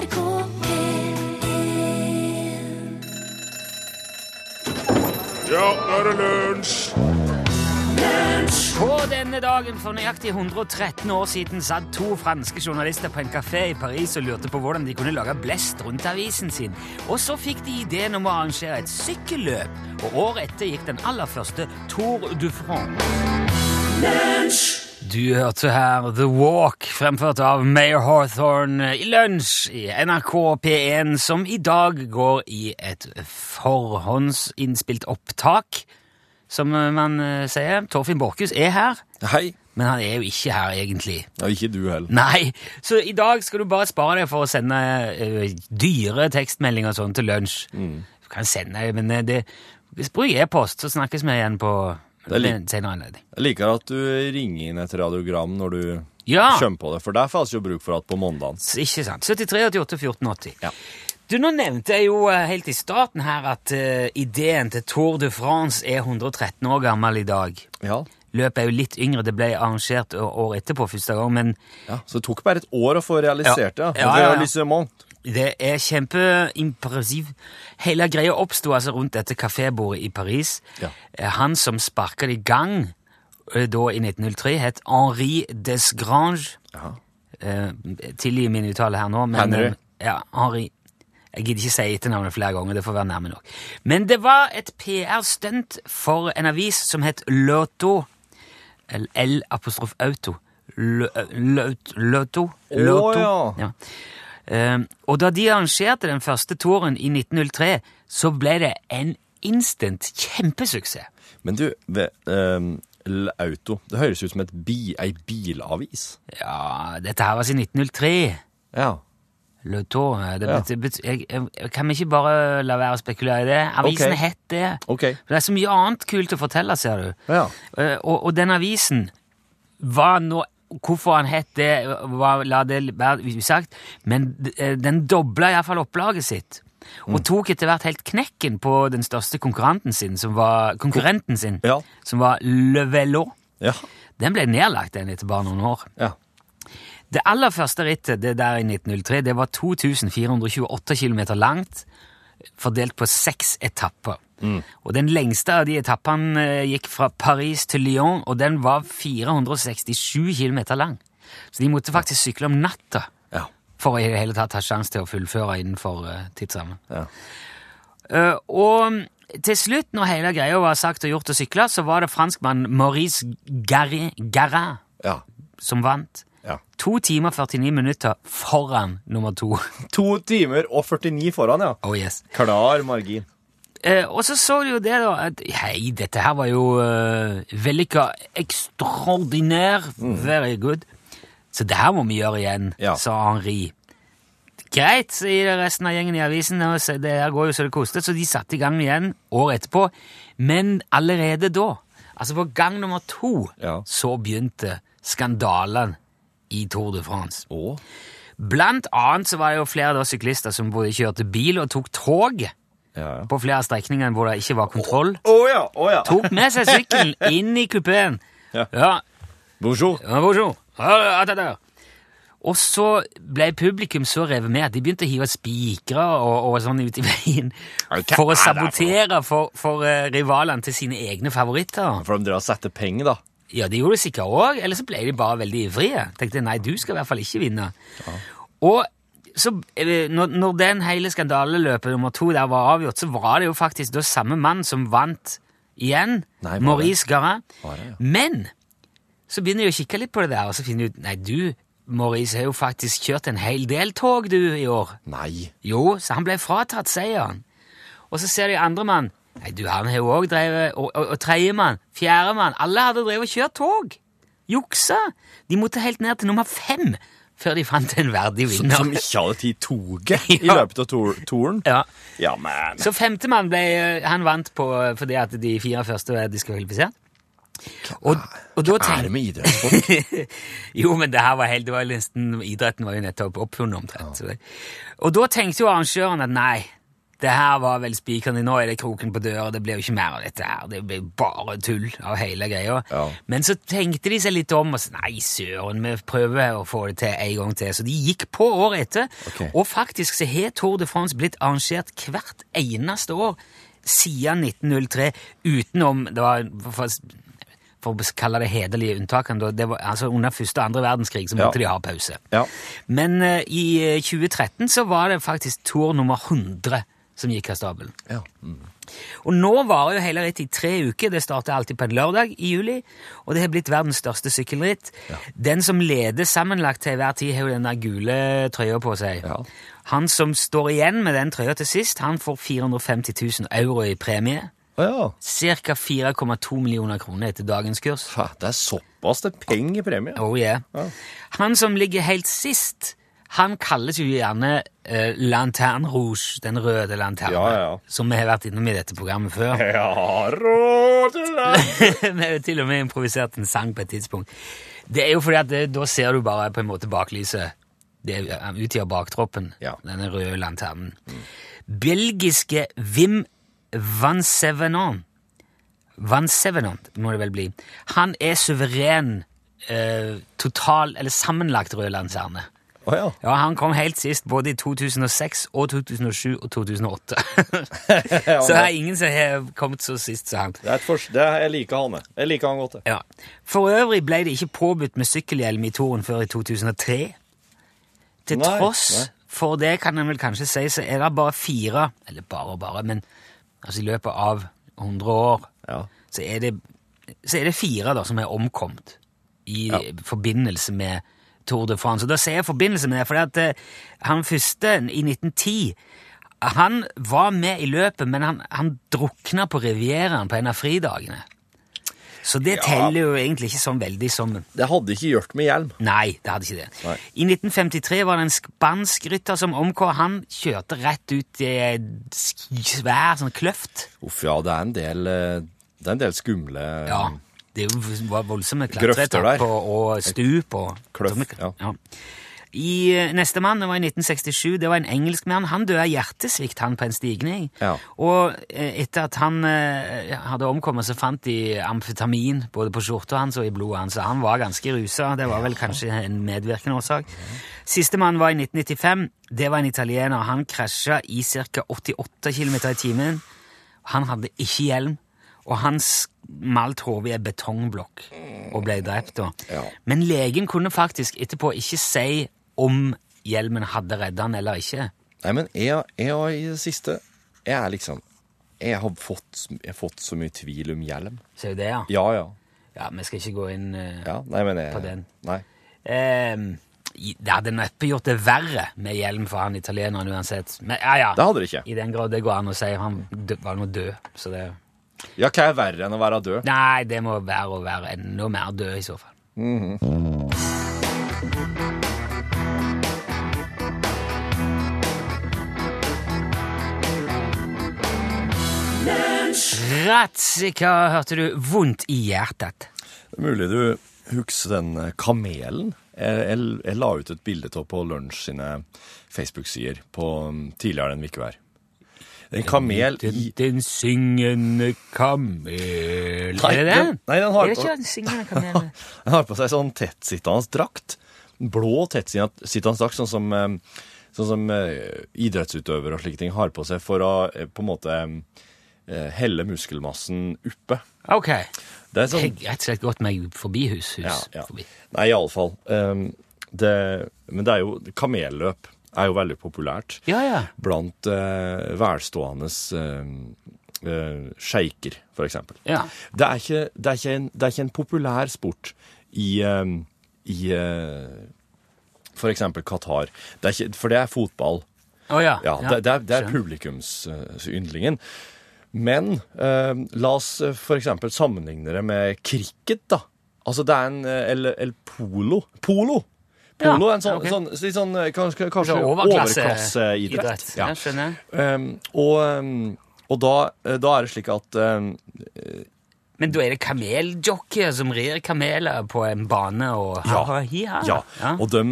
NRK P1 Ja, nå er det lunsj! På denne dagen for nøyaktig 113 år siden satt to franske journalister på en kafé i Paris og lurte på hvordan de kunne lage blest rundt avisen sin. Og så fikk de ideen om å arrangere et sykkelløp, og året etter gikk den aller første Tour du France. Du hørte her The Walk, fremført av Mayor Hawthorne i lunsj i NRK P1, som i dag går i et forhåndsinnspilt opptak, som man eh, sier. Torfinn Borchhus er her, Hei. men han er jo ikke her egentlig. Ja, ikke du heller. Nei, så i dag skal du bare spare deg for å sende uh, dyre tekstmeldinger og sånn til lunsj. Du kan sende det, men eh, det, bruk e-post, så snakkes vi igjen på Det er en senere anledning. Jeg liker at du ringer inn et radiogram når du Ja, kommer på det, for der får vi jo bruk for at på mandag. ikke sant. 73 88 14 80. Ja. Du, nå nevnte jeg jo eh, helt i starten her at uh, ideen til Tour de France er 113 år gammel i dag. Ja. Løpet er jo litt yngre, det ble arrangert år etterpå første gang, men ja. Så det tok bare et år å få realisert det. Ja. Ja. Ja, ja, ja. Det er kjempeimpressiv. Hele greia oppsto altså rundt dette kafébordet i Paris. Ja. Eh, Han som sparka det i gang eh, da i 1903, het Henri Desgrange. Ja. Eh, Tilgi min uttale her nå, men Henry. eh, Ja, Henri. Jeg gidder ikke si etternavnet flere ganger, det får være nærme nok. Men det var et PR-stunt for en avis som het Lotto. L-apostrof-auto. Lotto. Å, ja. Eh, og da de arrangerte den første touren i 1903, så ble det en instant kjempesuksess. Men du, ved, um Auto, det høres ut som et bi, ei bilavis. Ja, dette her var siden 1903. Ja. Le Tour. Det Ja. jeg, jeg, kan vi ikke bare la være å spekulere i det? Avisen okay. het det. Ok. Det er så mye annet kult å fortelle, ser du. Ja. Eh, Og, og den avisen var nå Hvorfor han het det, la det være usagt, men eh, den dobla iallfall opplaget sitt. Mm. Og tok etter hvert helt knekken på den største konkurrenten sin, som var, konkurrenten sin, Ja. som var Le Velo. Ja. Den ble nedlagt den etter bare noen år. Ja. Det aller første rittet, det der i 1903, det var 2428 km langt, fordelt på seks etapper. Og den lengste av de etappene eh, gikk fra Paris til Lyon, og den var 467 km lang. Så de måtte faktisk sykle om natta Ja. for å i det hele tatt ha sjanse til å fullføre innenfor uh, tidsrammen. Ja. Uh, og til slutt, når hele greia var sagt og gjort og sykla, så var det franskmann Maurice Garin ja. som vant. ja. To timer 49 minutter foran nummer to. To timer og 49 foran, ja. Oh yes. Klar margin. Eh, og så så du jo det, da, at hei, dette her var jo uh, vellykka ekstraordinær. Very good. Så det her må vi gjøre igjen, Ja. sa Henri. Greit, sier resten av gjengen i avisen. Det her går jo så det koster, så de satte i gang igjen året etterpå. Men allerede da, altså på gang nummer to, Ja. så begynte skandalen i Tour de France. Å? Blant annet så var det jo flere da syklister som både kjørte bil og tok tog Ja, ja. på flere av strekningene hvor det ikke var kontroll. Oh, ja, oh, ja. Tok med seg sykkelen inn i kupeen. Ja. Ja, Bonjour. ja, bonjour. Ja, ja, ja, ja. Og så ble publikum så revet med at de begynte å hive spikere og, og sånn ut i veien for å er sabotere for, for uh, rivalene til sine egne favoritter. For de drar og setter penger, da. Ja, det gjorde de sikkert òg, eller så ble de bare veldig ivrige. Tenkte nei, du skal i hvert fall ikke vinne. Og så, når, når den hele skandaleløpet nummer to der var avgjort, så var det jo faktisk da samme mann som vant igjen. Nei. Maurice Garin. Ja. Men så begynner jeg å kikke litt på det der, og så finner jeg ut Nei, du, Maurice, har jo faktisk kjørt en hel del tog, du, i år. Nei. Jo, så han ble fratatt seieren. Og så ser de andre mann. Nei, du, han har jo òg drevet Og, og, og tredjemann, fjerdemann Alle hadde drevet og kjørt tog. Juksa. De måtte helt ned til nummer fem før de fant en verdig vinner. som ikke hadde tatt toget i løpet av tor turen? Ja. Ja, men Så femtemann ble eh, Han vant på fordi at de fire første var diskvalifisert. Og, og Hva er det med idrettsfolk? Jo, men det her var helt, det var nesten, idretten var jo nettopp oppfunnet omtrent. Ja. Og da tenkte jo arrangøren at nei, det her var vel spikeren i nå er det kroken på døra, det blir jo ikke mer av dette her, det blir bare tull av hele greia. Ja. Men så tenkte de seg litt om og sa nei, søren, vi prøver å få det til en gang til. Så de gikk på året etter, okay. og faktisk så har Tour de France blitt arrangert hvert eneste år siden 1903, utenom det var for, for å kalle det hederlige unntakene, det var, altså under første og andre verdenskrig så måtte Ja. de ha pause. Ja. Men uh, i eh, 2013 så var det faktisk Tour nummer 100 som gikk av stabelen. ja. Mm. Og nå varer jo hele rittet i tre uker. Det starter alltid på en lørdag i juli, og det har blitt verdens største sykkelritt. Den som leder sammenlagt til hver tid, har jo den der gule trøya på seg. Ja. Han som står igjen med den trøya til sist, han får 450 000 euro i premie. Ja. Ca. 4,2 millioner kroner etter dagens kurs. Ha, Det er såpass det er penger i premie. Oh yeah. Han som ligger helt sist, han kalles jo gjerne uh, Lanterne Rouge, den røde lanternen, Ja, ja, ja. som vi har vært innom i dette programmet før. Ja, røde lanterne. Vi har jo til og med improvisert en sang på et tidspunkt. Det er jo fordi at det, da ser du bare på en måte baklyset. Det utgjør baktroppen, denne røde lanternen. Belgiske Wim van Sevenon Van Sevenon må det vel bli. Han er suveren eh, total, eller sammenlagt rød lanterne. Å ja. Ja, han kom helt sist både i 2006 og 2007 og 2008. så det er ingen som har kommet så sist som han. Det er et det er, jeg liker han, jeg. Jeg liker han godt. Ja. For øvrig ble det ikke påbudt med sykkelhjelm i Toren før i 2003. Til Nei, tross nei. for det, kan en vel kanskje si, så er det bare fire Eller bare og bare, men altså i løpet av 100 år Ja. så er det, så er det fire da, som er omkommet i forbindelse med Tour de France. Og da ser jeg forbindelse med det, fordi at eh, han første i 1910 han var med i løpet, men han, han drukna på Rivieraen på en av fridagene. Så det Ja. teller jo egentlig ikke sånn veldig som Det hadde ikke gjort med hjelm. Nei, det hadde ikke det. Nei. I 1953 var det en spansk rytter som omkom. Han kjørte rett ut i ei svær sånn kløft. Uff, ja, det er en del, eh, det er en del skumle Ja, det var voldsomme klatretrapper og stup og Kløff, ja. ja. I Nestemann Neste mann, det var i 1967, det var en engelskmann. Han døde av hjertesvikt han på en stigning. Ja. Og eh, etter at han eh, hadde omkommet, så fant de amfetamin både på skjorta hans og i blodet hans. Så han var ganske rusa. Det var vel kanskje en medvirkende årsak. Sistemann var i 1995. Det var en italiener. Han krasja i ca. 88 km i timen. Han hadde ikke hjelm, og han smalt hodet i en betongblokk og ble drept da. Ja. Men legen kunne faktisk etterpå ikke si om hjelmen hadde redda han eller ikke. Nei, men jeg, jeg har i det siste Jeg er liksom Jeg har fått, jeg har fått så mye tvil om hjelm. Ser du det, ja. Ja, ja. Ja, Vi skal ikke gå inn uh, ja nei, men jeg, På den. Nei. i- Det hadde neppe gjort det verre med hjelm for han italieneren uansett. Men ja, ja. Det hadde det ikke. I den grad det går an å si. Han var nå død, så det Ja, hva er verre enn å være død? Nei, det må være å være enda mer død i så fall. Ratsika, hørte du vondt i hjertet. Det er mulig du husker den eh, kamelen. Jeg, jeg, jeg la ut et bilde av på Lunsj sine Facebook-sider på um, tidligere denne uka her. En kamel Den, i den syngende kamel Nei, Er det den? den- nei, den har er det på- ikke den syngende kamelen? Han har på seg sånn tettsittende drakt. Blå tettsittende drakt, sånn som, sånn som eh, idrettsutøvere og slike ting har på seg for å eh, på en måte eh, helle muskelmassen oppe. Ok. Det er Jeg sånn har rett og slett gått meg forbi hus. hus Ja, ja. Forbi. Nei, iallfall. Um, det, men det er jo Kamelløp er jo veldig populært Ja, ja. blant eh, velstående uh, sjeiker, for eksempel. ja. Det er ikke, det er ikke, en, det er ikke en populær sport i, um, i for eksempel Qatar. Det er ikke, for det er fotball. Å ja. Ja, det, det er, det er publikumsyndlingen. Men eh, la oss eh, for eksempel sammenligne det med cricket, da. Altså, det er en eh, Eller, eller polo. Polo! Polo er en sånn, okay. sånn, litt sånn eh, kanskje, kanskje overklasse- overklasseidrett. idrett. Ja, skjønner. Um, og um, og da, eh, da er det slik at um, Men da er det kameljockeyer som rir kameler på en bane og Ja. ha-ha-hi-ha? Ja, og de,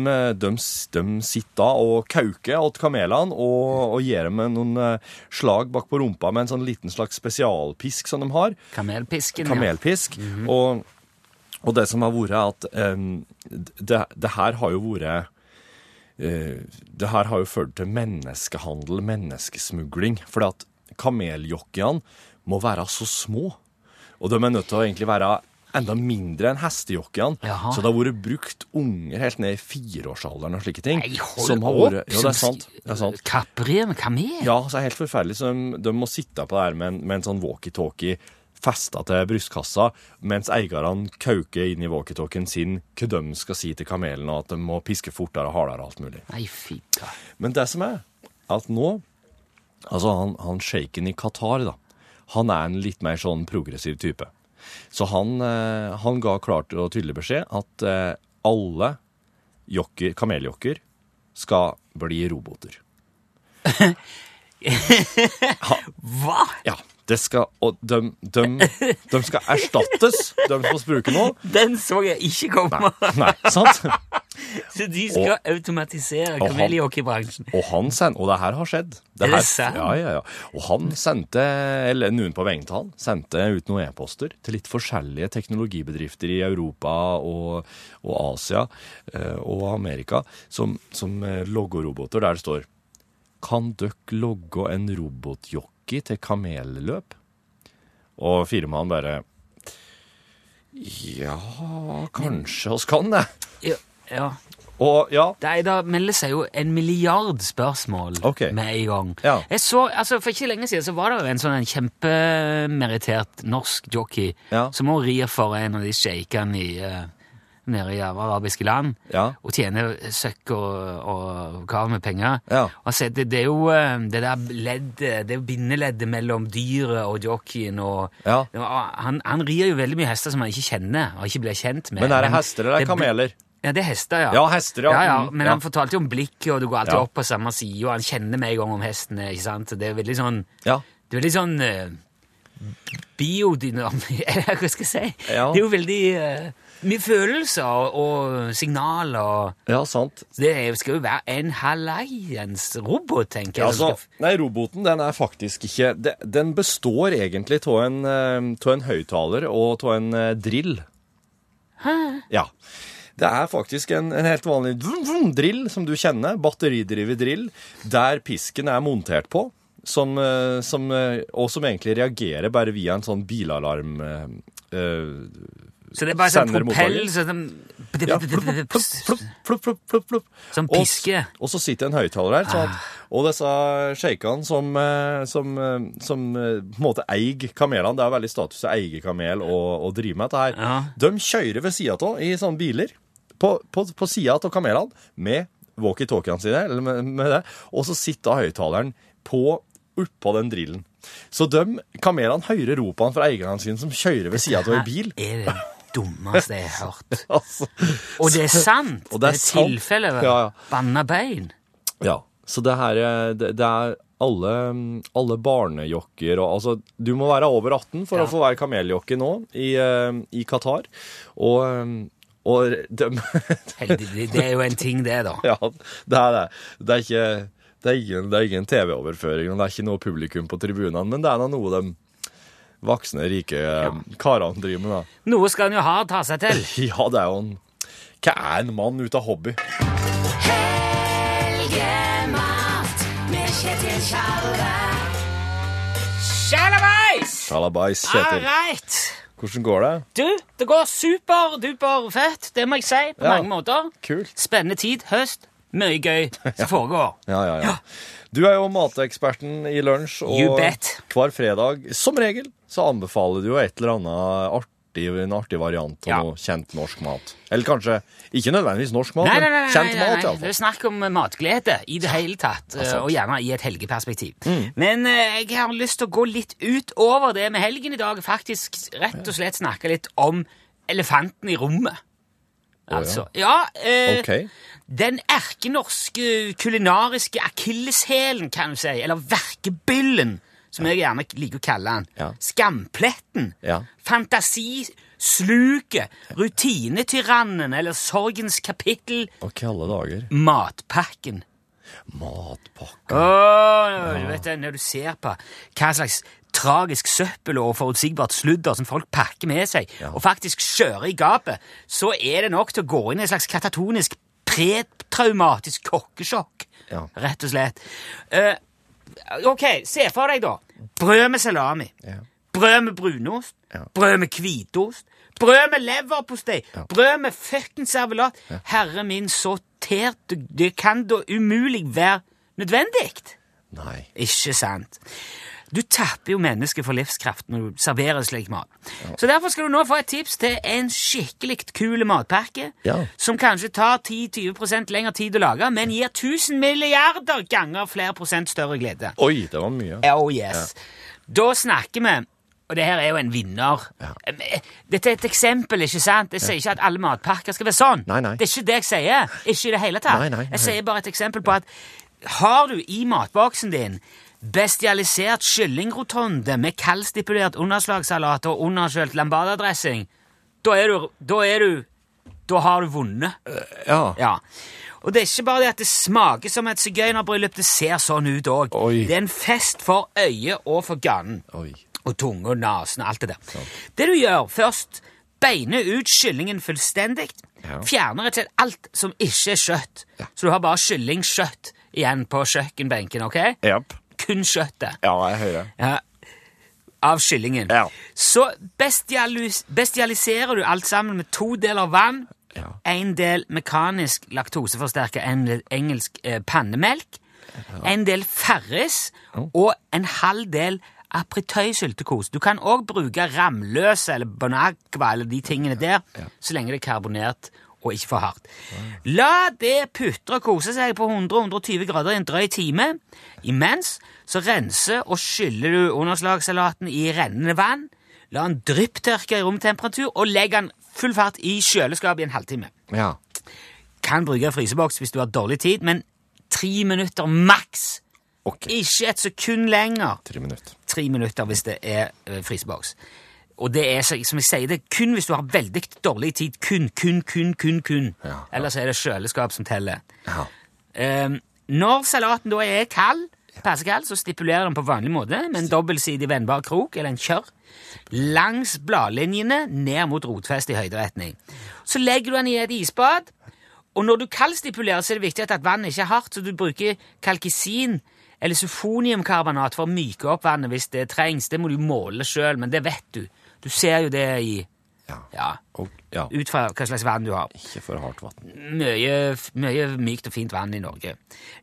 de, de sitter og kauker åt kamelene og, og gir dem noen slag bak på rumpa med en sånn liten slags spesialpisk som de har. Kamelpisken, Kamelpisk. og, og det som har vært, at um, det, det her har jo vært uh, Det her har jo ført til menneskehandel, menneskesmugling. Fordi at kameljockeyene må være så små. Og de er nødt til å egentlig være enda mindre enn hestejockeyene. Så det har vært brukt unger helt ned i fireårsalderen og slike ting. Nei, hold som har opp! Jo, det er sant. Det er sant. Kapperi med kamel? Ja, så er det helt forferdelig. Så de, de må sitte på det her med en, med en sånn walkietalkie festa til brystkassa, mens eierne kauker inn i walkietalkien sin hva de skal si til kamelen, og at de må piske fortere og hardere og alt mulig. Nei, fy da. Men det som er, at nå Altså, han, han shaken i Qatar, da. Han er en litt mer sånn progressiv type. Så han, eh, han ga klart og tydelig beskjed at eh, alle jokker, kameljokker skal bli roboter. Hva? Ja, det skal, og de, de, de skal erstattes, de som bruker nå. Den så jeg ikke komme! Nei, sant? Så de skal Og automatisere kameljockeybransjen. Og han sendte, og det her har skjedd. Er det sant? Ja, ja, ja. Og han sendte, eller noen på vegne av han, sendte ut noen e-poster til litt forskjellige teknologibedrifter i Europa og, og Asia eh, og Amerika som, som eh, logger roboter, der det står Kan døkk logge en robotjockey til kamelløp? Og firmaet bare Ja, kanskje oss kan det. Ja, ja. Og ja, Nei, da melder seg jo en milliard spørsmål okay. med en gang. Ja. Jeg så, altså For ikke lenge siden så var det jo en sånn en kjempemerittert norsk jockey Ja. som også rir for en av de sjeikene i, eh, nede i arabiske land Ja. og tjener søkk og, og kav med penger. Ja. Altså, det, det er jo eh, det der leddet, det er bindeleddet mellom dyret og jockeyen og Ja. han, han rir jo veldig mye hester som han ikke kjenner og ikke blir kjent med. Men er det hester eller er det kameler? Ja, det er hester, ja. Ja, hester, ja. ja, ja. Mm, Men han fortalte jo om blikket, og du går alltid Ja. opp på samme side, og han kjenner med en gang om hestene, ikke sant? Det er veldig sånn Ja. Det er veldig sånn uh, biodynamikk Eller hva skal jeg si? Ja. Det er jo veldig uh, mye følelser og, signaler Ja, sant. Det skal jo være en halleiens robot, tenker jeg. Ja, altså, nei, roboten den er faktisk ikke de- Den består egentlig av en, eh, en høyttaler og av en eh, drill. Hæ? Ja. Det er faktisk en, en helt vanlig vrum, vrum, drill som du kjenner, batteridrevet drill, der pisken er montert på, som, eh, som, eh, og som egentlig reagerer bare via en sånn bilalarm eh, Så det er bare sånn propell så de, Ja, plupp, plupp, plupp. Som Og piske. Og så sitter en høyttaler der. Sånn at, og disse sjeikene som, som, som på en måte eier kamelene, det er veldig status å eie kamel og, og drive med dette her, Ja. de kjører ved sida av i sånne biler, på, på, på sida av kamelene, med walkietalkiene sine, eller med, med det, og så sitter høyttaleren på oppå den drillen. Så de kamelene hører ropene fra eierne sine som kjører ved sida av en bil. er det dummeste jeg har hørt. Altså, Og det er sant! Og det er det er tilfelle. Ja, ja. Banna bein. Ja, så det her er- det, det er alle, alle barnejokker og altså Du må være over 18 for Ja. å få være kameljokke nå i, eh, i Qatar. Og, og de, det er jo en ting, det, da. Ja, det er det. Det er ikke det er ingen, ingen TV-overføring, og det er ikke noe publikum på tribunene, men det er nå noe de voksne, rike ja. karene driver med, da. Noe skal en jo ha å ta seg til. Ja, det er jo en Hva er en mann ut av hobby? Helgemat med Kjetil Tjalve. Sjalabais! Sjalabais, Kjetil. right. Hvordan går det? Du, det går super-duper fett, det må jeg si, på Ja. mange måter. Kult. Spennende tid, høst, mye gøy som foregår. Ja, ja, ja. Du er jo mateksperten i lunsj, og hver fredag, som regel, så anbefaler du jo et eller annet artig, en artig variant av Ja. noe kjent norsk mat. Eller kanskje ikke nødvendigvis norsk mat, Nei, nei, nei, men nei, kjent nei, mat nei. Det iallfall. er snakk om matglede i det hele tatt, sant. eh, og gjerne i et helgeperspektiv. Mm. Men eh, jeg har lyst til å gå litt utover det med helgen i dag, faktisk rett og slett snakke litt om elefanten i rommet. Altså, ja, eh, okay. Den erkenorske kulinariske akilleshælen, kan du si, eller verkebyllen, som jeg gjerne liker å kalle den. Ja. Skampletten. Ja. Fantasisluket. Rutinetyrannen eller sorgens kapittel. Hva alle dager? Matpakken. Matpakken Åh, du vet det, Når du ser på hva slags tragisk søppel og forutsigbart sludder som folk pakker med seg, Ja. og faktisk kjører i gapet, så er det nok til å gå inn i en slags katatonisk pretraumatisk kokkesjokk. Ja. Rett og slett. Uh, ok, se for deg, da. Brød med salami. Ja. Brød med brunost. Ja. Brød med hvitost. Brød med leverpostei. Brød med fuckings servelat. Herre min, så tært Det kan da umulig være nødvendig. Nei. Ikke sant? Du tapper jo mennesket for livskraft når du serverer slik mat. Så derfor skal du nå få et tips til en skikkelig kul matpakke, Ja. som kanskje tar 10-20% lengre tid å lage, men gir 1000 milliarder ganger flere prosent større glede. Oi, det var mye. Oh yes. Da snakker vi og det her er jo en vinner. Ja. Eh, Dette er et eksempel, ikke sant? Jeg sier ikke at alle matpakker skal være sånn. Nei, nei. Det er ikke det jeg sier. Ikke i det hele tatt. Nei, nei. Jeg sier bare et eksempel på at har du i matboksen din bestialisert kyllingrotonde med kaldstipulert underslagssalat og underkjølt lambada-dressing, da er du Da er du Da har du vunnet. Ja. Ja. Og det er ikke bare det at det smaker som et sigøynerbryllup, det ser sånn ut òg. Det er en fest for øyet og for ganen. Oi. Og tunge og nesen og alt det der. Det du gjør først, beiner ut kyllingen fullstendig. Ja. Fjerner rett og slett alt som ikke er kjøtt. Så du har bare kyllingkjøtt igjen på kjøkkenbenken, ok? Japp. Kun kjøttet. Ja, jeg hører. Ja, av kyllingen. Ja. Så bestialis bestialiserer du alt sammen med to deler vann, Ja. en del mekanisk laktoseforsterka engelsk eh, pannemelk, en del Farris og en halv del apritøysyltekos. Du kan òg bruke ramløse eller bonacqua eller de tingene der, så lenge det er karbonert og ikke for hardt. La det putre og kose seg på 100-120 grader i en drøy time. Imens så renser og skyller du underslagssalaten i rennende vann. La den drypptørke i romtemperatur, og legg den full fart i kjøleskapet i en halvtime. Ja. Kan bruke fryseboks hvis du har dårlig tid, men tre minutter maks. Okay. Ikke et sekund lenger. Tre minutter. Tre minutter hvis det er eh, fryseboks. Og det er, som jeg sier, det er kun hvis du har veldig dårlig tid. Kun, kun, kun, kun, kun. Ja, ja. Ellers er det kjøleskap som teller. Ja. Um, når salaten da er kald, passekald, så stipulerer den på vanlig måte med en dobbeltsidig vennbar krok eller en kjør langs bladlinjene ned mot rotfestet i høyderetning. Så legger du den i et isbad, og når du kaldstipulerer, så er det viktig at vannet ikke er hardt, så du bruker kalkisin eller sufoniumkarbonat for å myke opp vannet hvis det trengs. Det må du måle sjøl, men det vet du. Du ser jo det i Ja. Ja, Og, ja. ut fra hva slags vann du har Ikke for hardt vann. mye, mye mykt og fint vann i Norge.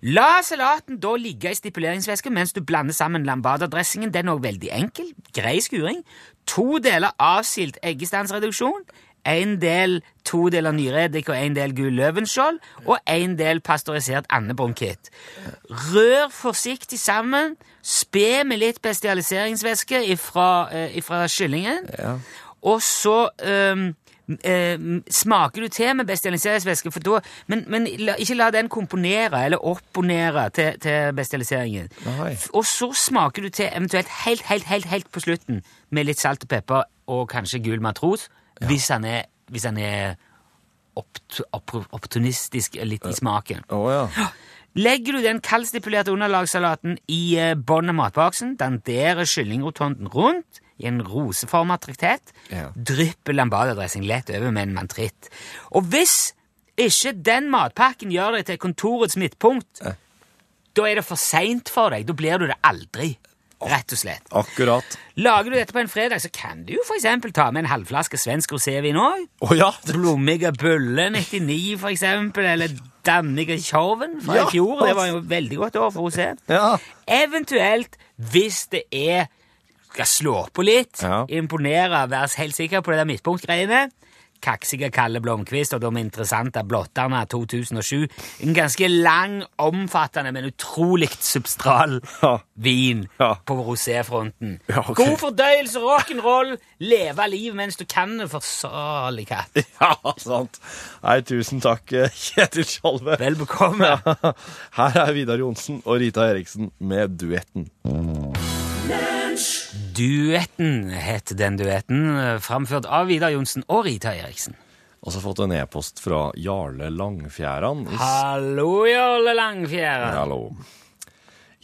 La salaten da ligge i stipuleringsvæske mens du blander sammen lambada-dressingen. Den er også veldig enkel. Grei skuring. To deler avsilt eggestansreduksjon. En del to deler nyreddik og en del gul løvenskjold Og en del pasteurisert andebronkitt. Rør forsiktig sammen. Spe med litt bestialiseringsvæske ifra, eh, ifra kyllingen. Ja. Og så um, Eh, smaker du til med bestialiseringsvæske, for da, men, men la, ikke la den komponere eller opponere til, til bestialiseringen. Og så smaker du til eventuelt helt, helt, helt, helt på slutten med litt salt og pepper og kanskje gul matros, hvis han er, hvis han er opt, opp, opportunistisk litt i smaken. Å ja. Legger du den kaldstipulerte underlagssalaten i eh, bånn av matboksen, danderer kyllingrotonden rundt i en roseformet traktet, Ja. drypper lambadadressing lett over med en mantritt. Og hvis ikke den matpakken gjør deg til kontorets midtpunkt, eh. da er det for seint for deg. Da blir du det aldri, rett og slett. Akkurat. Lager du dette på en fredag, så kan du jo for eksempel ta med en halvflaske svensk rosévin òg. Å ja! Blommige Bulle 99, for eksempel, eller Danniga Tjorven fra Ja. i fjor. Det var jo et veldig godt år for rosé. ja. Eventuelt, hvis det er skal slå på litt, Ja. imponere, være helt sikker på det der midtpunktgreiene. Kaksige Kalle Blomkvist og de interessante blotterne 2007. En ganske lang, omfattende, men utrolig substral Ja. vin Ja. på roséfronten. Ja, okay. God fordøyelse, rock'n'roll, leve livet mens du kan det, for salig katt. ja, sant. Nei, tusen takk, eh, Kjetil Skjalve. Vel bekomme. Her er Vidar Johnsen og Rita Eriksen med duetten. Lunsj, Duetten het den duetten, framført av Vidar Johnsen og Rita Eriksen. Og så har jeg fått en e-post fra Jarle Langfjæran. Hallo, Jarle Langfjæran. Hallo.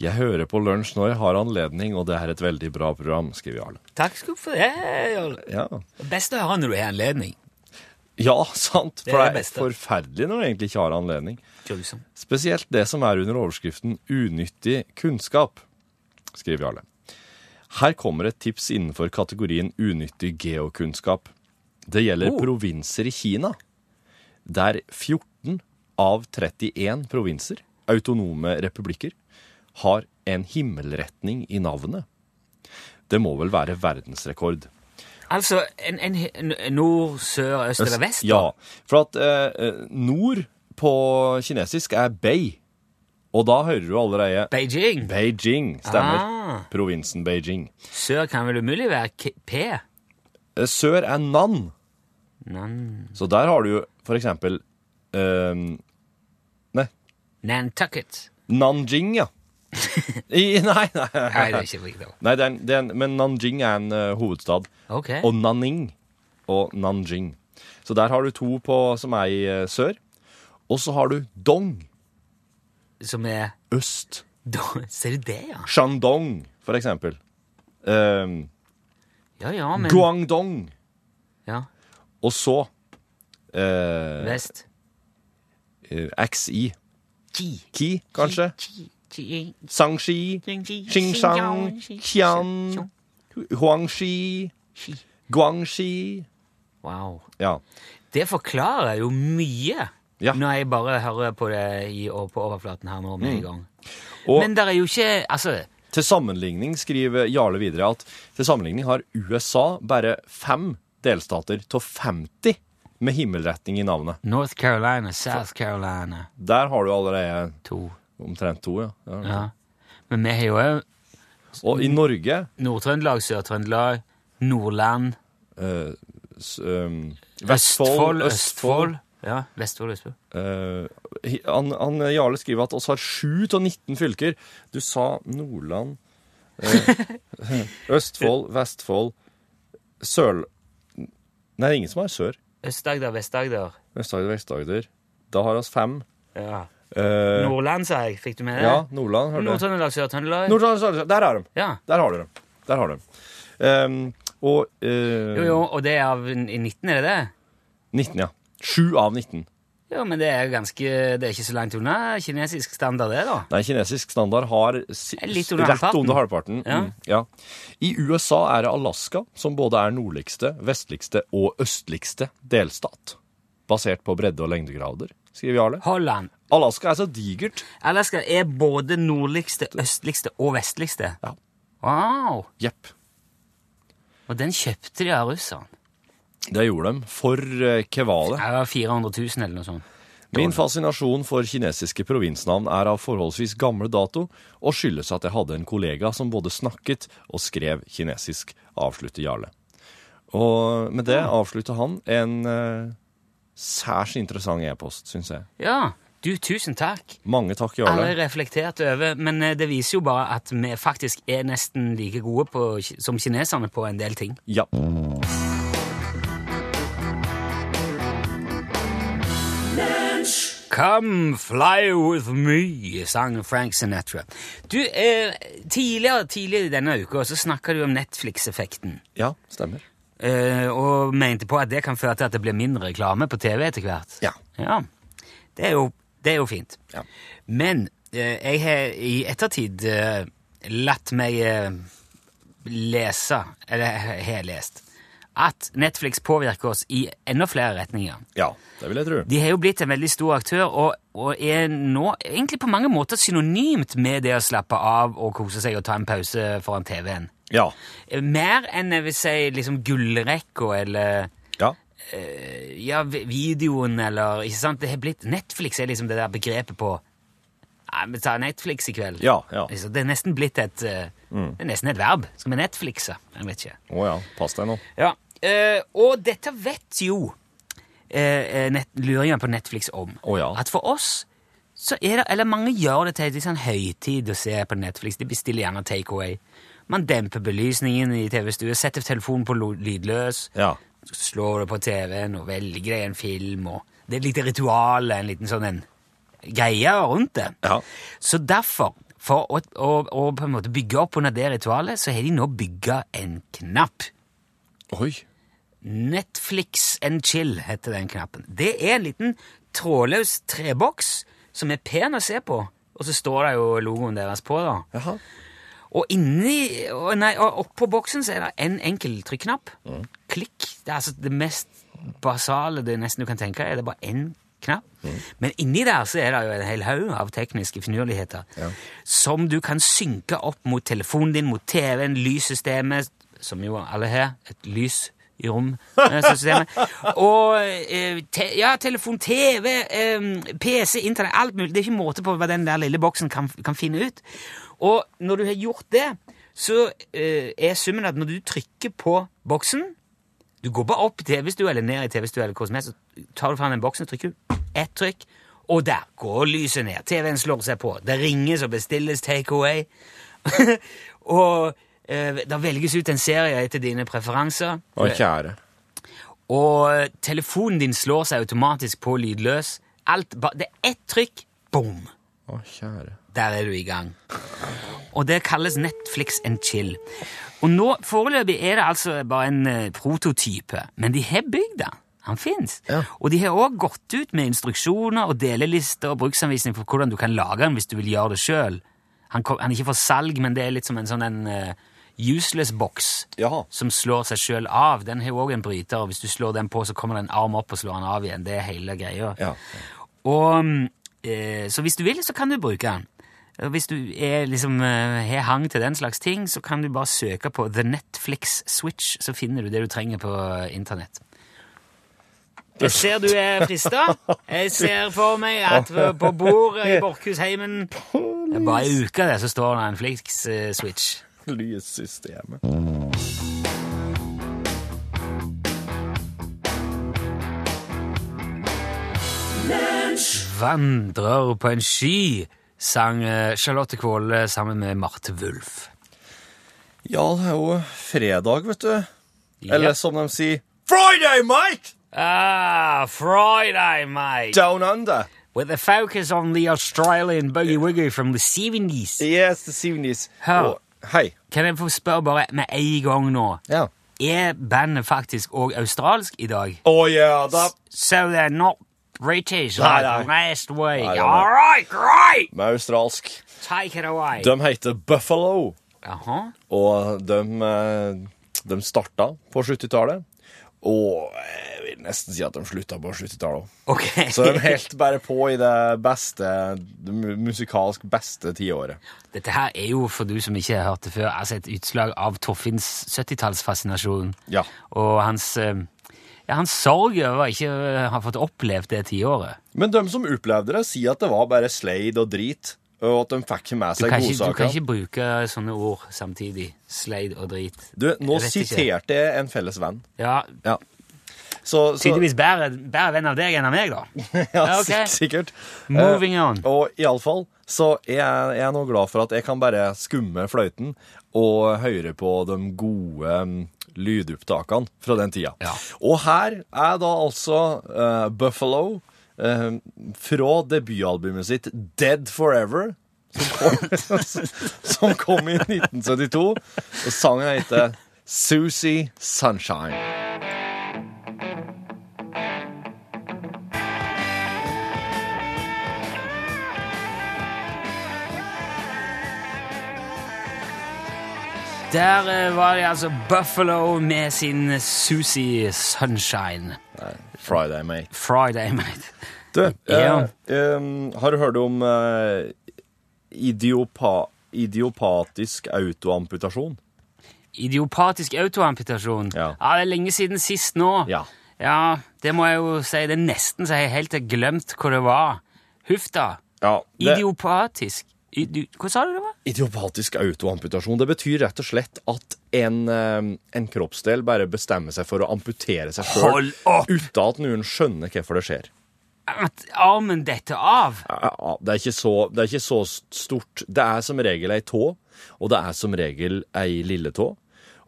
Jeg hører på lunsj når jeg har anledning, og det er et veldig bra program, skriver Jarle. Takk skal du for det, Jarle. Ja. Best å høre når du har anledning. ja, sant. Det For er det det er forferdelig når du egentlig ikke har anledning. Kjølsom. Spesielt det som er under overskriften Unyttig kunnskap, skriver Jarle. Her kommer et tips innenfor kategorien unyttig geokunnskap. Det gjelder Oh. provinser i Kina, der 14 av 31 provinser, autonome republikker, har en himmelretning i navnet. Det må vel være verdensrekord. Altså en, en, nord, sør, øst eller vest? da? Ja, for at eh, eh, nord på kinesisk er Bei, og da hører du allerede Beijing. Beijing, stemmer. Ah. Provinsen Beijing. Sør kan vel umulig være K P? Eh, Sør er Nan, Nan så der har du jo for eksempel eh, Nei, Nantucket. Nanjing, ja. I, nei, nei, Nei, det er ikke riktig. nei det er en, det er en, men Nanjing er en uh, hovedstad. Okay. Og Nanning og Nanjing. Så der har du to på, som er i uh, sør. Og så har du Dong, Som er øst. da, Ser du det, ja? Shandong, for eksempel. Um, Ja, ja, men Guangdong. ja, Og så uh, Vest. Uh, XI. Qi. Ki, kanskje? Sangxi. Xingshang. Xi'an. Huangxi. Guangxi. Wow. Ja. Det forklarer jo mye. Ja. Når jeg bare hører på det i, på overflaten her nå med en gang. Mm. Og Men det er jo ikke Altså, til sammenligning skriver Jarle videre at til sammenligning har USA bare fem delstater til 50 med himmelretning i navnet. North Carolina, South Carolina Der har du allerede to. omtrent to, ja. ja. Ja. Men vi har jo òg Og i Norge Nord-Trøndelag, Sør-Trøndelag, Nordland, uh, um, Vestfold, Østfold, Østfold. Ja, Vestfold, Østfold. Eh, han, han, Jarle skriver at oss har 7 av 19 fylker. Du sa Nordland, eh, Østfold, Vestfold, Sør... Nei, det er ingen som har sør. Øst-Agder, Vest-Agder. Øst-Agder, Vest-Agder. Da har oss fem. Ja. Eh, Nordland, sa jeg. Fikk du med det? ja, Nordland. Nord-Trøndelag, Sør-Trøndelag. Nord der er de. Ja. Der har du dem. Der har du dem. Um, og eh, Jo, jo, og det er av 19, er det det? 19, ja. 7 av 19. Jo, men det er ganske Det er ikke så langt unna kinesisk standard, det, da. Nei, kinesisk standard har litt under rett under halvparten. Ja. Mm, ja. I USA er det Alaska som både er nordligste, vestligste og østligste delstat. Basert på bredde- og lengdegrader, skriver Jarle. Holland. Alaska er så digert. Alaska er både nordligste, østligste og vestligste. Ja. Wow! Jepp. Og den kjøpte de av russerne. Det gjorde de for hva var Det var 400 000 eller noe sånt. Min fascinasjon for kinesiske provinsnavn er av forholdsvis gamle dato, og skyldes at jeg hadde en kollega som både snakket og skrev kinesisk, avslutter Jarle. Og med det avslutter han en eh, særs interessant e-post, syns jeg. Ja, du, tusen takk. Mange takk, Jarle. Jeg har reflektert over, men eh, det viser jo bare at vi faktisk er nesten like gode på, som kineserne på en del ting. Ja. Come fly with me, sang Frank Sinatra. Du, eh, tidligere, tidligere denne uka så snakka du om Netflix-effekten. ja, stemmer. Eh, og mente på at det kan føre til at det blir mindre reklame på TV etter hvert. Ja. Ja, Det er jo, det er jo fint. Ja. Men eh, jeg har i ettertid eh, latt meg eh, lese, eller jeg har lest, at Netflix påvirker oss i enda flere retninger. Ja, det vil jeg tro. De har jo blitt en veldig stor aktør, og, og er nå egentlig på mange måter synonymt med det å slappe av og kose seg og ta en pause foran TV-en. Ja. Mer enn jeg vil si liksom gullrekka eller Ja. eh, ja, videoen eller Ikke sant? Det har blitt Netflix er liksom det der begrepet på Nei, vi tar Netflix i kveld. Ja, ja. Det er nesten blitt et mm. Det er nesten et verb. Skal vi Netflixe? Jeg vet ikke. Å ja, pass deg nå. Ja, eh, Og dette vet jo eh, eh, net, luringen på Netflix om. Oh, ja. At for oss så er det, eller mange gjør det til en sånn høytid å se på Netflix. De bestiller gjerne takeaway. Man demper belysningen i TV-stua, setter telefonen på lydløs, Ja. slår det på TV-en og velger deg en film. og Det er et lite ritual, en liten sånn en greie rundt det. Ja. Så derfor, for å, å, å på en måte bygge opp under det ritualet, så har de nå bygga en knapp. Oi. Netflix and chill heter den knappen. Det er en liten trådløs treboks som er pen å se på, og så står det jo logoen deres på. da. Jaha. Og inni, og nei, og oppå boksen så er det en enkel trykknapp. Klikk. Det er altså det mest basale det nesten du kan tenke deg. Det er bare én knapp. Men inni der så er det jo en hel haug av tekniske finurligheter som du kan synke opp mot telefonen din, mot TV-en, lyssystemet, som jo alle har. Et lys i rom. eh. Og eh, te, ja, telefon, TV, eh, PC, internett, alt mulig. Det er ikke måte på hva den der lille boksen kan, kan finne ut. Og når du har gjort det, så er summen at når du trykker på boksen Du går bare opp i TV-stua eller ned i TV-stua, eller hva som helst, så tar du fram den boksen, trykker du ett trykk, og der går lyset ned. TV-en slår seg på. Det ringes og bestilles takeaway. og eh, det velges ut en serie etter dine preferanser. Å, kjære. Og telefonen din slår seg automatisk på lydløs. Alt, det er ett trykk, boom! Å, kjære. Der er du i gang. Og det kalles Netflix and chill. Og nå, foreløpig er det altså bare en eh, prototype, men de har bygd den. Han fins. Ja. Og de har òg gått ut med instruksjoner og delelister og bruksanvisning for hvordan du kan lage den hvis du vil gjøre det sjøl. Han, han er ikke for salg, men det er litt som en sånn en eh, useless box Jaha. som slår seg sjøl av. Den har òg en bryter, og hvis du slår den på, så kommer det en arm opp og slår den av igjen. Det er hele greia. Ja. Og, eh, så hvis du vil, så kan du bruke den. Hvis du har liksom, eh, har hang til den slags ting, så kan du bare søke på The Netflix Switch, så finner du det du trenger på internett. Jeg ser du er frista. Jeg ser for meg at på bordet i er bare ei uke, det, så står det en Flix eh, Switch. Lyssystemet. Vandrer på en sky, sang eh, Charlotte Kvåle sammen med Marte Wulf. Ja, det er jo fredag, vet du. Ja. Eller som de sier Friday, mate! Ah, Friday, mate. Down under. With a focus on the Australian boogie woogie from the 70s. Yes, the 70s. Huh. Og, hei. Kan jeg få spørre bare med en gang nå? Ja. Er bandet faktisk òg australsk i dag? Å ja, da So they're not British Nei, like nei. last week? Nei. All right, great! Med australsk. Take it away. De heter Buffalo, Aha. og de, eh, de starta på 70-tallet. Og jeg vil nesten si at de slutta på 70-tallet òg. Ok. Så de helt bare på i det beste, det musikalsk beste tiåret. Dette her er jo, for du som ikke har hørt det før, altså et utslag av Toffins 70-tallsfascinasjon. Ja. Og hans, eh, ja, hans sorg over ikke å ha fått opplevd det tiåret. Men de som opplevde det, sier at det var bare slade og drit, og at de fikk med seg godsaker. du kan ikke bruke sånne ord samtidig. Slade og drit. Du, nå Jeg siterte jeg en felles venn. Ja, Ja. Så, så tydeligvis bedre, bedre venn av deg enn av meg, da. ja, okay. sikkert. Moving on. Uh, og iallfall så er jeg, jeg er nå glad for at jeg kan bare skumme fløyten og høre på de gode mm, lydopptakene fra den tida. Ja. Og her er da altså uh, Buffalo uh, fra debutalbumet sitt Dead Forever. Som kom, som kom i 1972. Og sangen heter Susie Sunshine. Der eh, var det altså Buffalo med sin Susie Sunshine. Friday, mate. Friday, mate. Du, Ja. eh, um, har du hørt om eh, idiopa, idiopatisk autoamputasjon? Idiopatisk autoamputasjon. Ja. det er lenge siden sist nå. Ja. Ja, det må jeg jo si. Det er nesten så jeg helt har glemt hva det var. Huff da. ja det, Idiopatisk. Idio, hva sa du det var? Idiopatisk autoamputasjon, det betyr rett og slett at en, en kroppsdel bare bestemmer seg for å amputere seg sjøl uten at noen skjønner hvorfor det skjer. at armen detter av. Ja, det, er så, det er ikke så stort. Det er som regel ei tå, og det er som regel ei lilletå.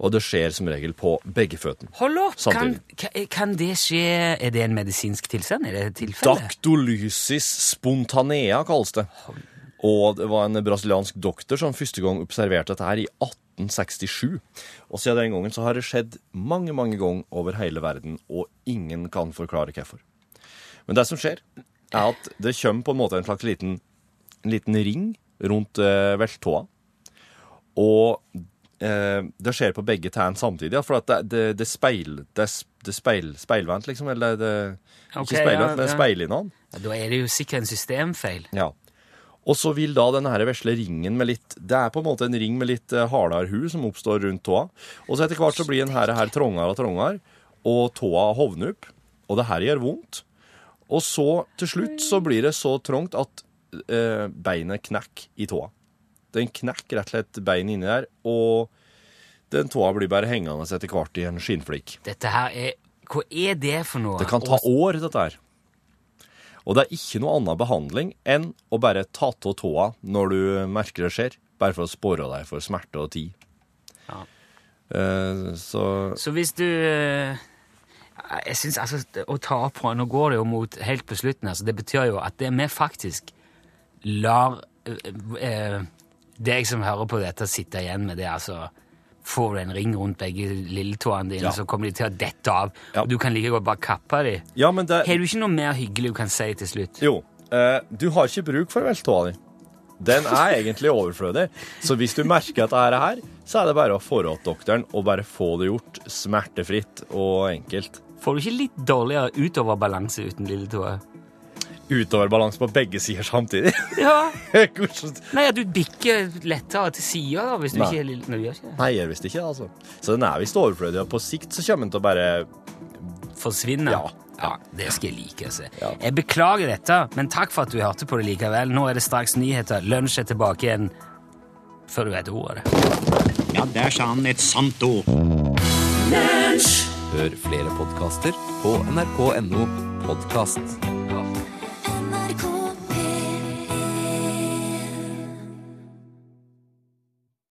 Og det skjer som regel på begge føttene. Hold opp! Kan, kan det skje Er det en medisinsk tilstand? Er det et tilfelle? Daktolysis spontanea kalles det. Og det var en brasiliansk doktor som første gang observerte dette her i 1867. Og siden den gangen så har det skjedd mange, mange ganger over hele verden, og ingen kan forklare hvorfor. Men det som skjer, er at det kommer på en måte en slags liten, en liten ring rundt eh, veltåa. Og eh, det skjer på begge tærne samtidig, for at det, det, det, speil, det, det speil, speilvendt, liksom. Eller det, okay, ikke speilvendt, ja, men ja. speilinnene. Ja, Da er det jo sikkert en systemfeil. Ja. Og så vil da denne her vesle ringen med litt Det er på en måte en ring med litt eh, hardere hu som oppstår rundt tåa. Og så etter hvert så blir den her, her trangere og trangere, og tåa hovner opp. Og det her gjør vondt. Og så til slutt så blir det så trangt at eh, beinet knekker i tåa. Den knekker rett og slett beinet inni der, og den tåa blir bare hengende etter hvert i en skinnflikk. Dette her er Hva er det for noe? Det kan ta år, dette her. Og det er ikke noe annen behandling enn å bare ta av tåa når du merker det skjer, bare for å spåre deg for smerte og tid. Ja. Eh, så Så hvis du eh, Jeg syns altså Å ta opp på Nå går det jo mot helt på slutten her, så det betyr jo at det vi faktisk lar eh, deg som hører på dette, sitte igjen med det, altså Får du en ring rundt begge lilletåene dine, Ja. så kommer de til å dette av. Ja. Og du kan like godt bare kappe dem. Ja, men det Har du ikke noe mer hyggelig du kan si til slutt? Jo. eh, du har ikke bruk for veltåa di. Den er egentlig overflødig. Så hvis du merker at det er her, så er det bare å få råd doktoren og bare få det gjort smertefritt og enkelt. Får du ikke litt dårligere utoverbalanse uten lilletåa? Utover balanse på begge sider samtidig. Ja. Nei, at du bikker lettere til sida hvis du Nei. ikke er nøye. Gjør ikke det. Nei, jeg gjør visst ikke det, altså. Så den er visst overflødig, og på sikt så kommer den til å bare Forsvinne? Ja. Ja, det skal jeg like. Altså. Ja. Jeg beklager dette, men takk for at du hørte på det likevel. Nå er det straks nyheter. Lunsj er tilbake igjen før du vet ordet av det. Ja, der sa han et sant ord. Lunsj! Hør flere podkaster på nrk.no podkast.